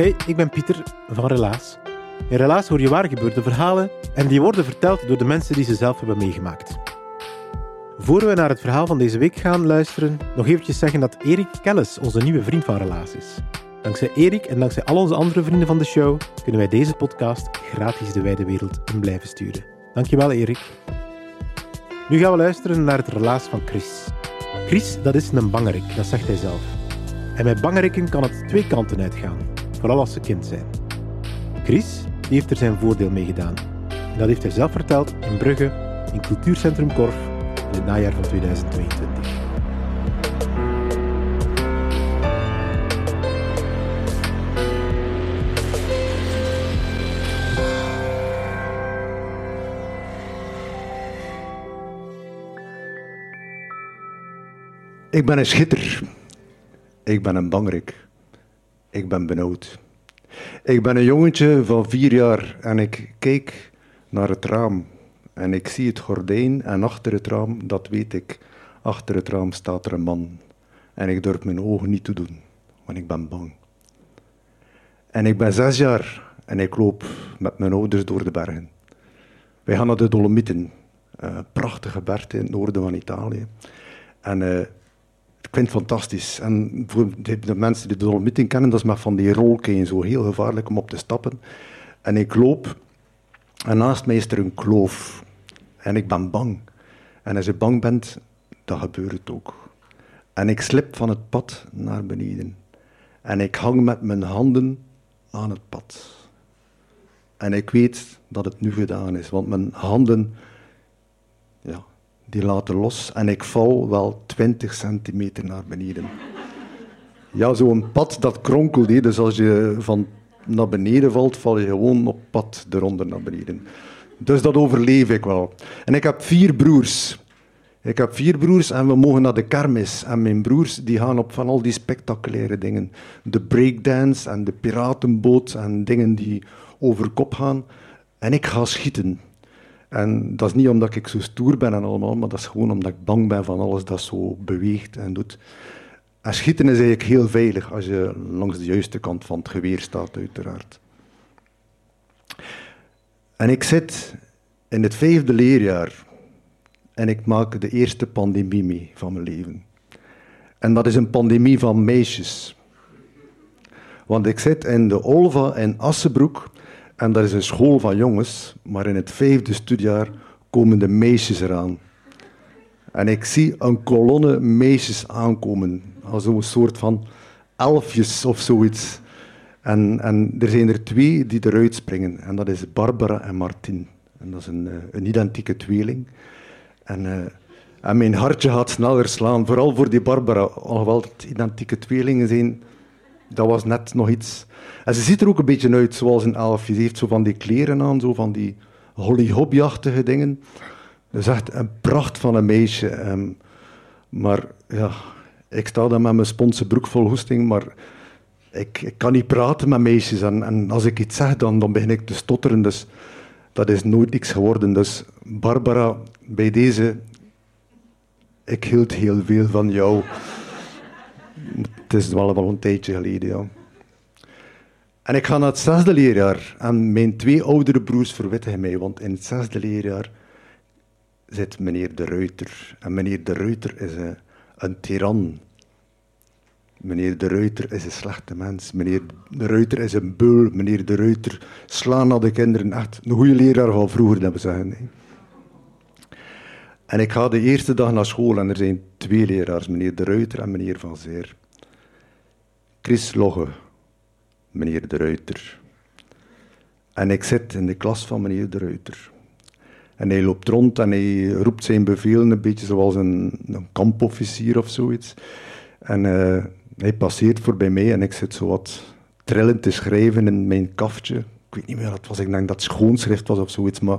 Hey, ik ben Pieter van Relaas. In Relaas hoor je waar gebeurde verhalen en die worden verteld door de mensen die ze zelf hebben meegemaakt. Voor we naar het verhaal van deze week gaan luisteren, nog eventjes zeggen dat Erik Kelles onze nieuwe vriend van Relaas is. Dankzij Erik en dankzij al onze andere vrienden van de show kunnen wij deze podcast gratis de wijde wereld in blijven sturen. Dankjewel Erik. Nu gaan we luisteren naar het relaas van Chris. Chris, dat is een bangerik, dat zegt hij zelf. En met bangerikken kan het twee kanten uitgaan, vooral als ze kind zijn. Chris heeft er zijn voordeel mee gedaan. En dat heeft hij zelf verteld in Brugge, in Cultuurcentrum Korf, in het najaar van 2022. Ik ben een schitter. Ik ben een bangerik. Ik ben benauwd. Ik ben een jongetje van vier jaar en ik kijk naar het raam. En ik zie het gordijn en achter het raam, dat weet ik, achter het raam staat er een man. En ik durf mijn ogen niet te doen, want ik ben bang. En ik ben zes jaar en ik loop met mijn ouders door de bergen. Wij gaan naar de Dolomieten, een prachtige bergen in het noorden van Italië. En uh, het fantastisch. En voor de, mensen die de Dolomieten kennen, dat is met van die rolken zo heel gevaarlijk om op te stappen. En ik loop en naast mij is er een kloof. En ik ben bang. En als je bang bent, dan gebeurt het ook. En ik slip van het pad naar beneden. En ik hang met mijn handen aan het pad. En ik weet dat het nu gedaan is, want mijn handen ja, die laten los en ik val wel 20 centimeter naar beneden. Ja, zo'n pad dat kronkelt, dus als je van naar beneden valt, val je gewoon op pad eronder naar beneden. Dus dat overleef ik wel. En ik heb vier broers. Ik heb vier broers en we mogen naar de kermis. En mijn broers die gaan op van al die spectaculaire dingen. De breakdance en de piratenboot en dingen die over kop gaan. En ik ga schieten. En dat is niet omdat ik zo stoer ben en allemaal, maar dat is gewoon omdat ik bang ben van alles dat zo beweegt en doet. En schieten is eigenlijk heel veilig als je langs de juiste kant van het geweer staat, uiteraard. En ik zit in het vijfde leerjaar en ik maak de eerste pandemie mee van mijn leven. En dat is een pandemie van meisjes. Want ik zit in de Olva in Assenbroek en dat is een school van jongens, maar in het vijfde studiejaar komen de meisjes eraan. En ik zie een kolonne meisjes aankomen, als een soort van elfjes of zoiets. En, en er zijn er twee die eruit springen, en dat is Barbara en Martin. En dat is een, een identieke tweeling. En, uh, en mijn hartje gaat sneller slaan, vooral voor die Barbara, alhoewel het identieke tweelingen zijn. Dat was net nog iets. En ze ziet er ook een beetje uit zoals een elfje. Ze heeft zo van die kleren aan, zo van die holly-hobbyachtige dingen. Dat is echt een pracht van een meisje. Um, maar ja, ik sta dan met mijn sponse broek vol hoesting, maar ik, ik, kan niet praten met meisjes. En, en, als ik iets zeg, dan, dan begin ik te stotteren. Dus dat is nooit iets geworden. Dus Barbara, bij deze, ik hield heel veel van jou. Het is wel een tijdje geleden, ja. En ik ga naar het zesde leerjaar en mijn twee oudere broers verwittigen mij, want in het zesde leerjaar zit meneer De Ruiter. En meneer De Ruiter is een, een tiran. Meneer De Ruiter is een slechte mens. Meneer De Ruiter is een beul. Meneer De Ruiter slaan naar de kinderen. Echt een goede leraar van vroeger, dat we zeggen. En ik ga de eerste dag naar school en er zijn twee leraars, meneer De Ruiter en meneer Van Zeer. Chris Logge meneer De Ruiter. En ik zit in de klas van meneer De Ruiter. En hij loopt rond en hij roept zijn bevelen een beetje zoals een, kampofficier of zoiets. En uh, hij passeert voorbij mij en ik zit zo wat trillend te schrijven in mijn kaftje. Ik weet niet meer wat het was, ik denk dat het schoonschrift was of zoiets, maar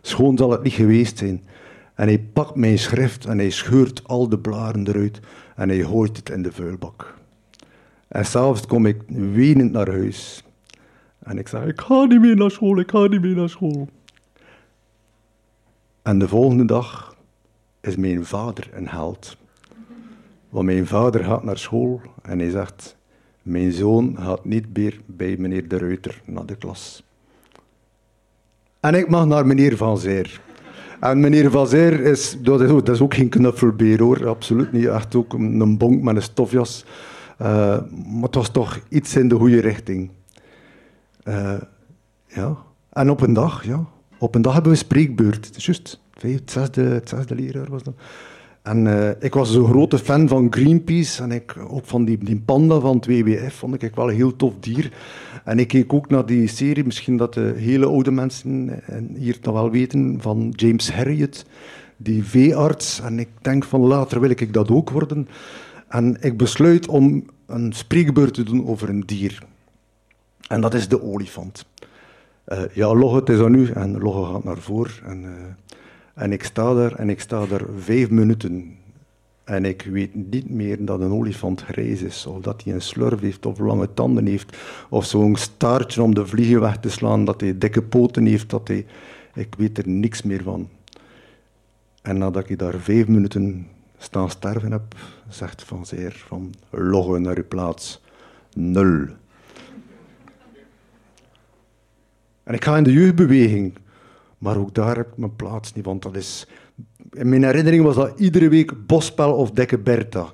schoon zal het niet geweest zijn. En hij pakt mijn schrift en hij scheurt al de blaren eruit en hij gooit het in de vuilbak. En s'avonds kom ik wenend naar huis. En ik zeg, ik ga niet meer naar school, ik ga niet meer naar school. En de volgende dag is mijn vader een held. Want mijn vader gaat naar school en hij zegt, mijn zoon gaat niet meer bij meneer De Ruiter naar de klas. En ik mag naar meneer Van Zeer. En meneer Van Zeer is, dat is, ook, dat is ook geen knuffelbeer absoluut niet. Echt ook een bonk met een stofjas. Uh, maar het was toch iets in de goede richting. Uh, ja. En op een dag, ja, op een dag hebben we spreekbeurt. Het is juist, zesde, het zesde leraar was dat. En uh, ik was zo'n grote fan van Greenpeace en ik, ook van die, die panda van het WWF vond ik wel een heel tof dier. En ik keek ook naar die serie, misschien dat de hele oude mensen hier nog wel weten, van James Herriot, die veearts. En ik denk van later wil ik dat ook worden. En ik besluit om een spreekbeurt te doen over een dier. En dat is de olifant. Uh, ja, Logge, het is aan u. En Logge gaat naar voren. En, en ik sta daar en ik sta daar vijf minuten. En ik weet niet meer dat een olifant grijs is, of dat hij een slurf heeft, of lange tanden heeft, of zo'n staartje om de vliegen weg te slaan, dat hij dikke poten heeft, dat hij... Ik weet er niks meer van. En nadat ik daar vijf minuten staan sterven heb, zegt Van Zeer van loggen naar uw plaats. Nul. En ik ga in de jeugdbeweging. Maar ook daar heb ik mijn plaats niet, want dat is... In mijn herinnering was dat iedere week Bospel of Dekke Bertha.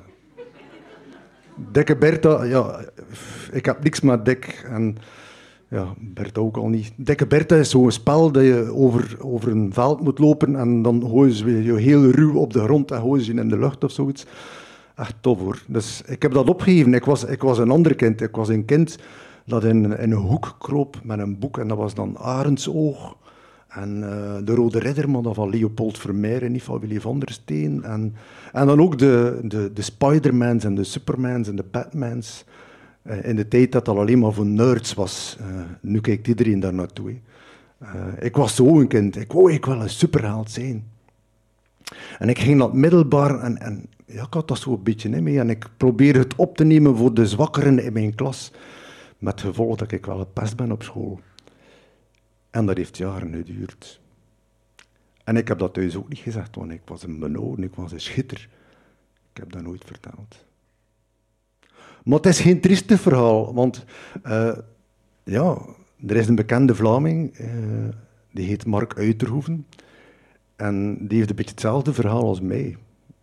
Dekke Bertha, ja, ik heb niks met Dek en ja, Bertha ook al niet. Dekke Bertha is zo'n spel dat je over, over een veld moet lopen en dan gooien ze je heel ruw op de grond en gooien ze je in de lucht of zoiets. Echt tof hoor. Dus ik heb dat opgegeven. Ik was, ik was een ander kind. Ik was een kind dat in, in een hoek kroop met een boek en dat was dan Arendsoog. En uh, de Rode Ridder, maar van Leopold Vermeer en niet van Willy van der Steen. En, en dan ook de, de, de Spidermans en de Supermans en de Batmans. Uh, in de tijd dat dat alleen maar voor nerds was. Uh, nu kijkt iedereen daar naartoe. ik was zo een kind. Ik wou ik wel een superheld zijn. En ik ging naar het middelbaar en, en ja, ik had dat zo een beetje mee. En ik probeerde het op te nemen voor de zwakkeren in mijn klas. Met het gevolg dat ik wel een pest ben op school. En dat heeft jaren geduurd. En ik heb dat thuis ook niet gezegd, want ik was een benoden, ik was een schitter. Ik heb dat nooit verteld. Maar het is geen trieste verhaal, want uh, ja, er is een bekende Vlaming, uh, die heet Mark Uiterhoeven. En die heeft een beetje hetzelfde verhaal als mij.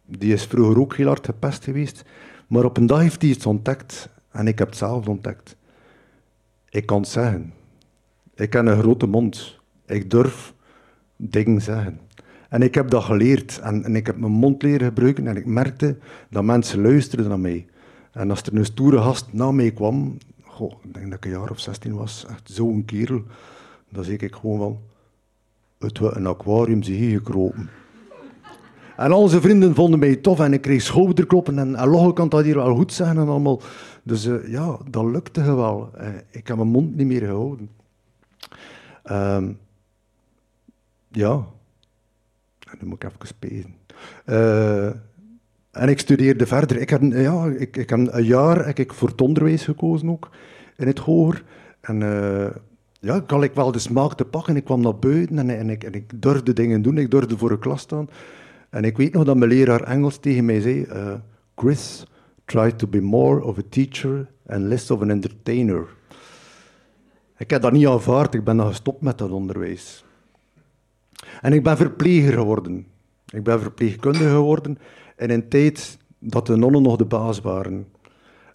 Die is vroeger ook heel hard gepest geweest, maar op een dag heeft hij iets ontdekt en ik heb het zelf ontdekt. Ik kan het zeggen. Ik heb een grote mond. Ik durf dingen zeggen. En ik heb dat geleerd. En, ik heb mijn mond leren gebruiken. En ik merkte dat mensen luisterden naar mij. En als er een stoere gast na mij kwam... Goh, ik denk dat ik een jaar of 16 was. Echt zo'n kerel. Dan zei ik gewoon van... Het was een aquarium zie hier gekropen. En al zijn vrienden vonden mij tof en ik kreeg schouderkloppen en, en Logge kan dat hier wel goed zeggen en allemaal. Dus uh, ja, dat lukte wel. Uh, ik heb mijn mond niet meer gehouden. Um, ja. En nu moet ik even spelen. Uh, en ik studeerde verder. Ik heb, ja, ik, ik heb een jaar heb ik voor het onderwijs gekozen ook, in het hoger. En uh, ja, ik had ik wel de smaak te pakken. Ik kwam naar buiten en, ik, en ik durfde dingen doen. Ik durfde voor een klas staan. En ik weet nog dat mijn leraar Engels tegen mij zei... Uh, Chris, try to be more of a teacher and less of an entertainer. Ik heb dat niet aanvaard, ik ben dan gestopt met dat onderwijs. En ik ben verpleger geworden. Ik ben verpleegkundige geworden in een tijd dat de nonnen nog de baas waren.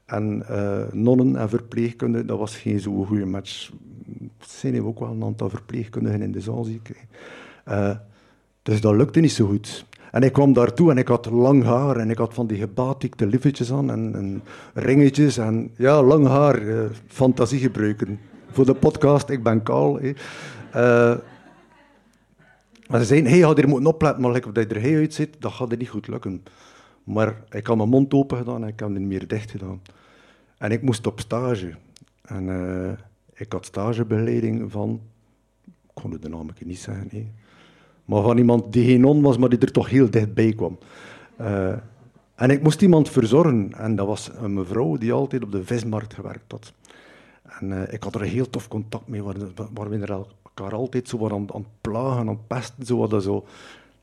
En uh, nonnen en verpleegkundigen, dat was geen zo goede match. Er zijn ook wel een aantal verpleegkundigen in de zaal, zie ik. Uh, dus dat lukte niet zo goed. En ik kwam daartoe en ik had lang haar en ik had van die gebatikte liefetjes aan en, ringetjes en ja, lang haar, uh, fantasie gebruiken. Voor de podcast, ik ben kaal. Hey. Uh, maar ze zeiden, hey, je had hier moeten opletten, maar like, dat je er zit, dat gaat er niet goed lukken. Maar ik had mijn mond open gedaan en ik heb hem meer dicht gedaan. En ik moest op stage. En uh, ik had stagebegeleiding van, ik kon de naam niet zeggen, maar van iemand die geen non was, maar die er toch heel dichtbij kwam. Uh, en ik moest iemand verzorgen. En dat was een mevrouw die altijd op de vismarkt gewerkt had. En uh, ik had er heel tof contact mee, waar, waar we elkaar altijd zo wat aan, het plagen, aan pesten. Zo wat, zo.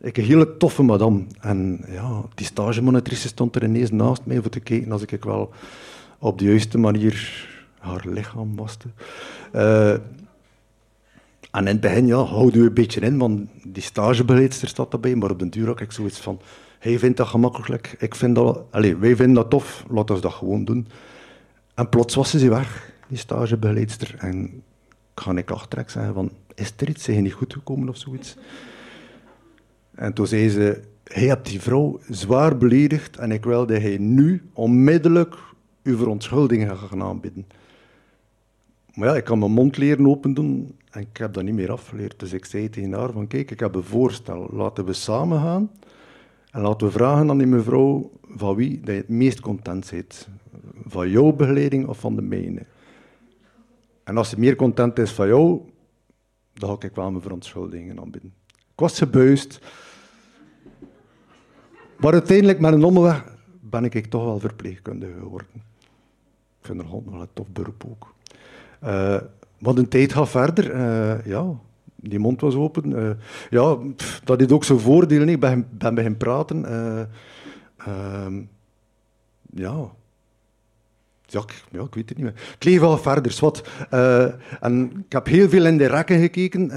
Ik een hele toffe madame. En ja, die stagemonitrice stond er ineens naast mij voor te kijken als ik wel op de juiste manier haar lichaam waste. Uh, en in het begin ja, houden we een beetje in, want die stagebeleidster staat erbij, maar op den duur had ik zoiets van, hij vindt dat gemakkelijk, ik vind dat, allez, wij vinden dat tof, laten we dat gewoon doen. En plots was ze weg, die stagebeleidster. En ik ga ik achterlijk zeggen van, is er iets, zijn niet goed gekomen of zoiets? En toen zei ze, hij hebt die vrouw zwaar beledigd en ik wil dat hij nu onmiddellijk uw verontschuldigingen gaan aanbieden. Maar ja, ik kan mijn mond leren open doen en ik heb dat niet meer afgeleerd. Dus ik zei tegen haar van, kijk, ik heb een voorstel. Laten we samen gaan en laten we vragen aan die mevrouw van wie dat het meest content bent. Van jouw begeleiding of van de mijne. En als ze meer content is van jou, dan ga ik wel mijn verontschuldigingen aanbieden. Ik was gebuist. Maar uiteindelijk, met een omweg, ben ik toch wel verpleegkundige geworden. Ik vind het nog een tof beroep ook. Uh, want een tijd gaat verder. Uh, ja, die mond was open. Uh, ja, dat is ook zo'n voordeel. Ik ben, ben beginnen praten. Ehm, ja. Ja ik, weet het niet meer. Het leeft wel verder. Wat. en ik heb heel veel in de rekken gekeken.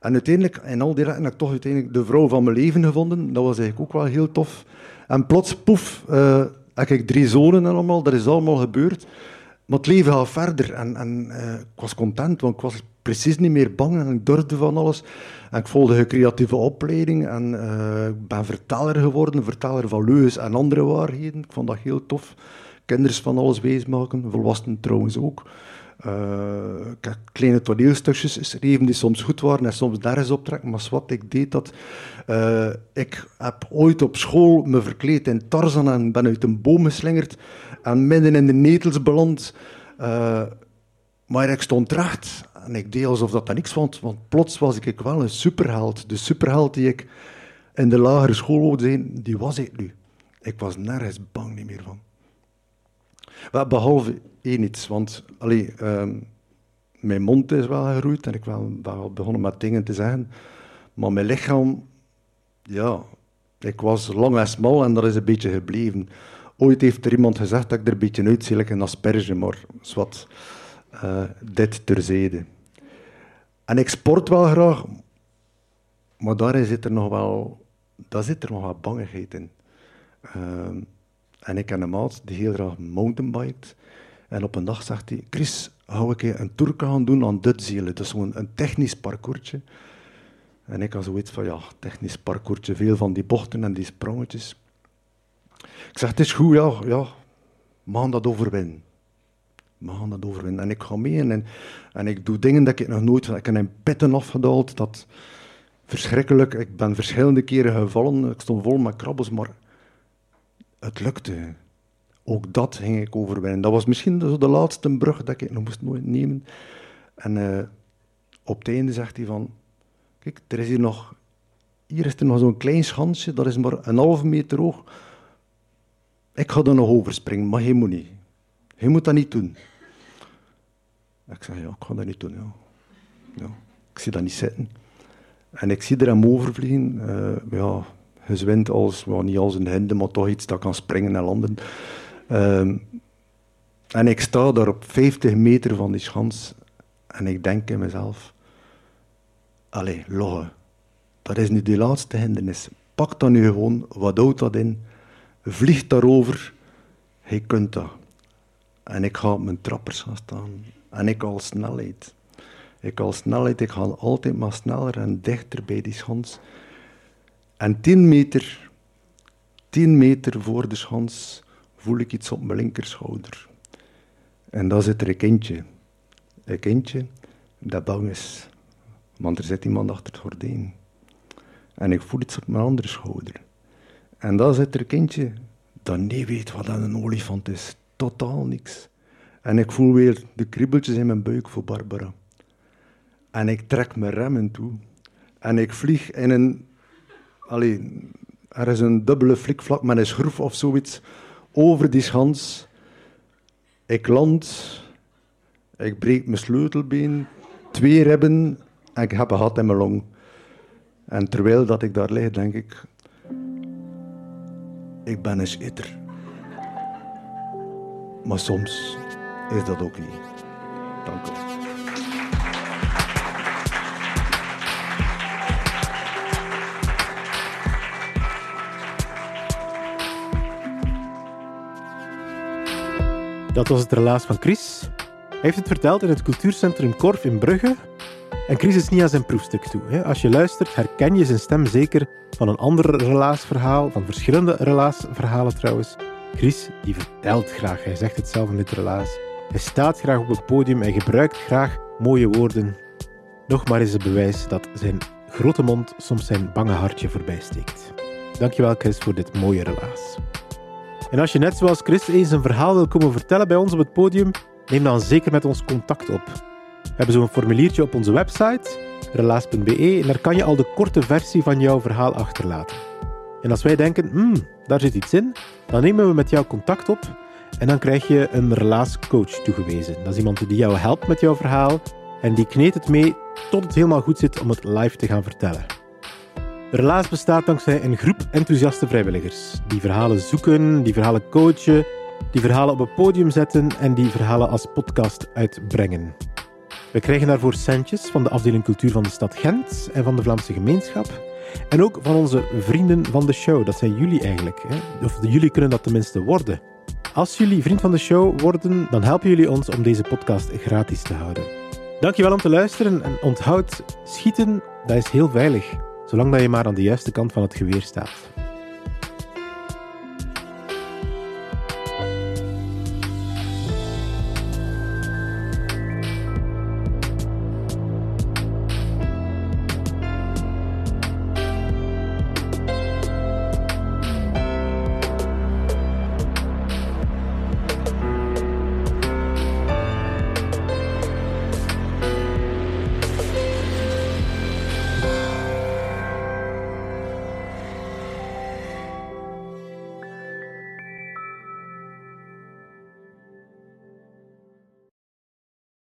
en uiteindelijk, in al die rekken, heb ik toch uiteindelijk de vrouw van mijn leven gevonden. Dat was eigenlijk ook wel heel tof. En plots, poef, heb ik drie zonen allemaal. Dat is allemaal gebeurd. Maar het leven gaat verder en, en uh, ik was content, want ik was precies niet meer bang en ik durfde van alles. En ik volgde een creatieve opleiding en uh, ik ben verteller geworden, verteller van leugens en andere waarheden. Ik vond dat heel tof. Kinders van alles wijsmaken, volwassenen trouwens ook. Uh, kleine toneelstukjes geschreven die soms goed waren en soms nergens optrekken. Maar wat ik deed dat. Uh, ik heb ooit op school me verkleed in Tarzan en ben uit een boom geslingerd en midden in de netels beland. Uh, maar ik stond recht en ik deed alsof dat niks vond, want plots was ik wel een superheld. De superheld die ik in de lagere school wilde zijn, die was ik nu. Ik was nergens bang niet meer van. Wel, behalve één iets, want allee, uh, mijn mond is wel geroeid en ik ben wel begonnen met dingen te zeggen, maar mijn lichaam, ja, ik was lang en smal en dat is een beetje gebleven. Ooit heeft er iemand gezegd dat ik er een beetje uitzie, like een asperge, maar zwart. Uh, dit terzijde. En ik sport wel graag, maar daar zit er nog wel, daar zit er nog wat bangigheid in. Uh, en ik ken een maat die heel graag mountainbikt. En op een dag zegt hij, Chris, hou ik een tour gaan doen aan Dutzelen. Dat is gewoon een technisch parcoursje. En ik had zoiets van, ja, technisch parcoursje, veel van die bochten en die sprongetjes. Ik zeg, het is goed, ja, ja we gaan dat overwinnen. We gaan dat overwinnen. En ik ga mee en, en ik doe dingen dat ik nog nooit... Ik heb een pitten afgedaald, dat... Verschrikkelijk. Ik ben verschillende keren gevallen. Ik stond vol met krabbels, maar het lukte. Ook dat ging ik overwinnen. Dat was misschien zo de laatste brug dat ik nog moest nemen. En uh, op het einde zegt hij van... Kijk, er is hier nog... Hier is er nog zo'n klein schansje, dat is maar een halve meter hoog. Ik ga er nog overspringen, maar hij moet niet. Hij moet dat niet doen. Ik zeg, ja, ik ga dat niet doen. Ik zie dat niet zitten. En ik zie er hem overvliegen. Uh, ja, gezwind als, niet als een hinde, maar toch iets dat kan springen en landen. Um, en ik sta daar op 50 meter van die schans en ik denk in mezelf, allee, logge, dat is nu die laatste hindernis. Pak dan nu gewoon, wat houdt dat in? Vlieg daarover, je kunt dat. En ik ga op mijn trappers gaan staan. En ik al snelheid. Ik al snelheid, ik ga altijd maar sneller en dichter bij die schans. En tien meter, tien meter voor de schans voel ik iets op mijn linkerschouder. En daar zit er een kindje. Een kindje dat bang is. Want er zit iemand achter het gordijn. En ik voel iets op mijn andere schouder. En daar zit er een kindje dat niet weet wat een olifant is. Totaal niks. En ik voel weer de kriebeltjes in mijn buik voor Barbara. En ik trek mijn remmen toe. En ik vlieg in een... Allee, er is een dubbele flikvlak met een schroef of zoiets over die schans. Ik land. Ik breek mijn sleutelbeen. Twee ribben. En ik heb een gat in mijn long. En terwijl dat ik daar lig, denk ik... Ik ben een schitter. Maar soms is dat ook niet. Dank u. Dat was het relaas van Chris. Hij heeft het verteld in het cultuurcentrum Korf in Brugge. En Chris is niet aan zijn proefstuk toe. Als je luistert, herken je zijn stem zeker van een ander relaasverhaal, van verschillende relaasverhalen trouwens. Chris, die vertelt graag. Hij zegt het zelf in dit relaas. Hij staat graag op het podium en gebruikt graag mooie woorden. Nog maar eens een bewijs dat zijn grote mond soms zijn bange hartje voorbij steekt. Dankjewel Chris voor dit mooie relaas. En als je net zoals Chris eens een verhaal wil komen vertellen bij ons op het podium, neem dan zeker met ons contact op. We hebben zo'n formuliertje op onze website, relaas.be, en daar kan je al de korte versie van jouw verhaal achterlaten. En als wij denken, hmm, daar zit iets in, dan nemen we met jou contact op en dan krijg je een relaascoach toegewezen. Dat is iemand die jou helpt met jouw verhaal en die kneedt het mee tot het helemaal goed zit om het live te gaan vertellen. Relaas bestaat dankzij een groep enthousiaste vrijwilligers die verhalen zoeken, die verhalen coachen, die verhalen op het podium zetten en die verhalen als podcast uitbrengen. We krijgen daarvoor centjes van de afdeling cultuur van de stad Gent en van de Vlaamse gemeenschap. En ook van onze vrienden van de show. Dat zijn jullie eigenlijk. Hè? Of jullie kunnen dat tenminste worden. Als jullie vriend van de show worden, dan helpen jullie ons om deze podcast gratis te houden. Dankjewel om te luisteren en onthoud, schieten, dat is heel veilig. Zolang dat je maar aan de juiste kant van het geweer staat.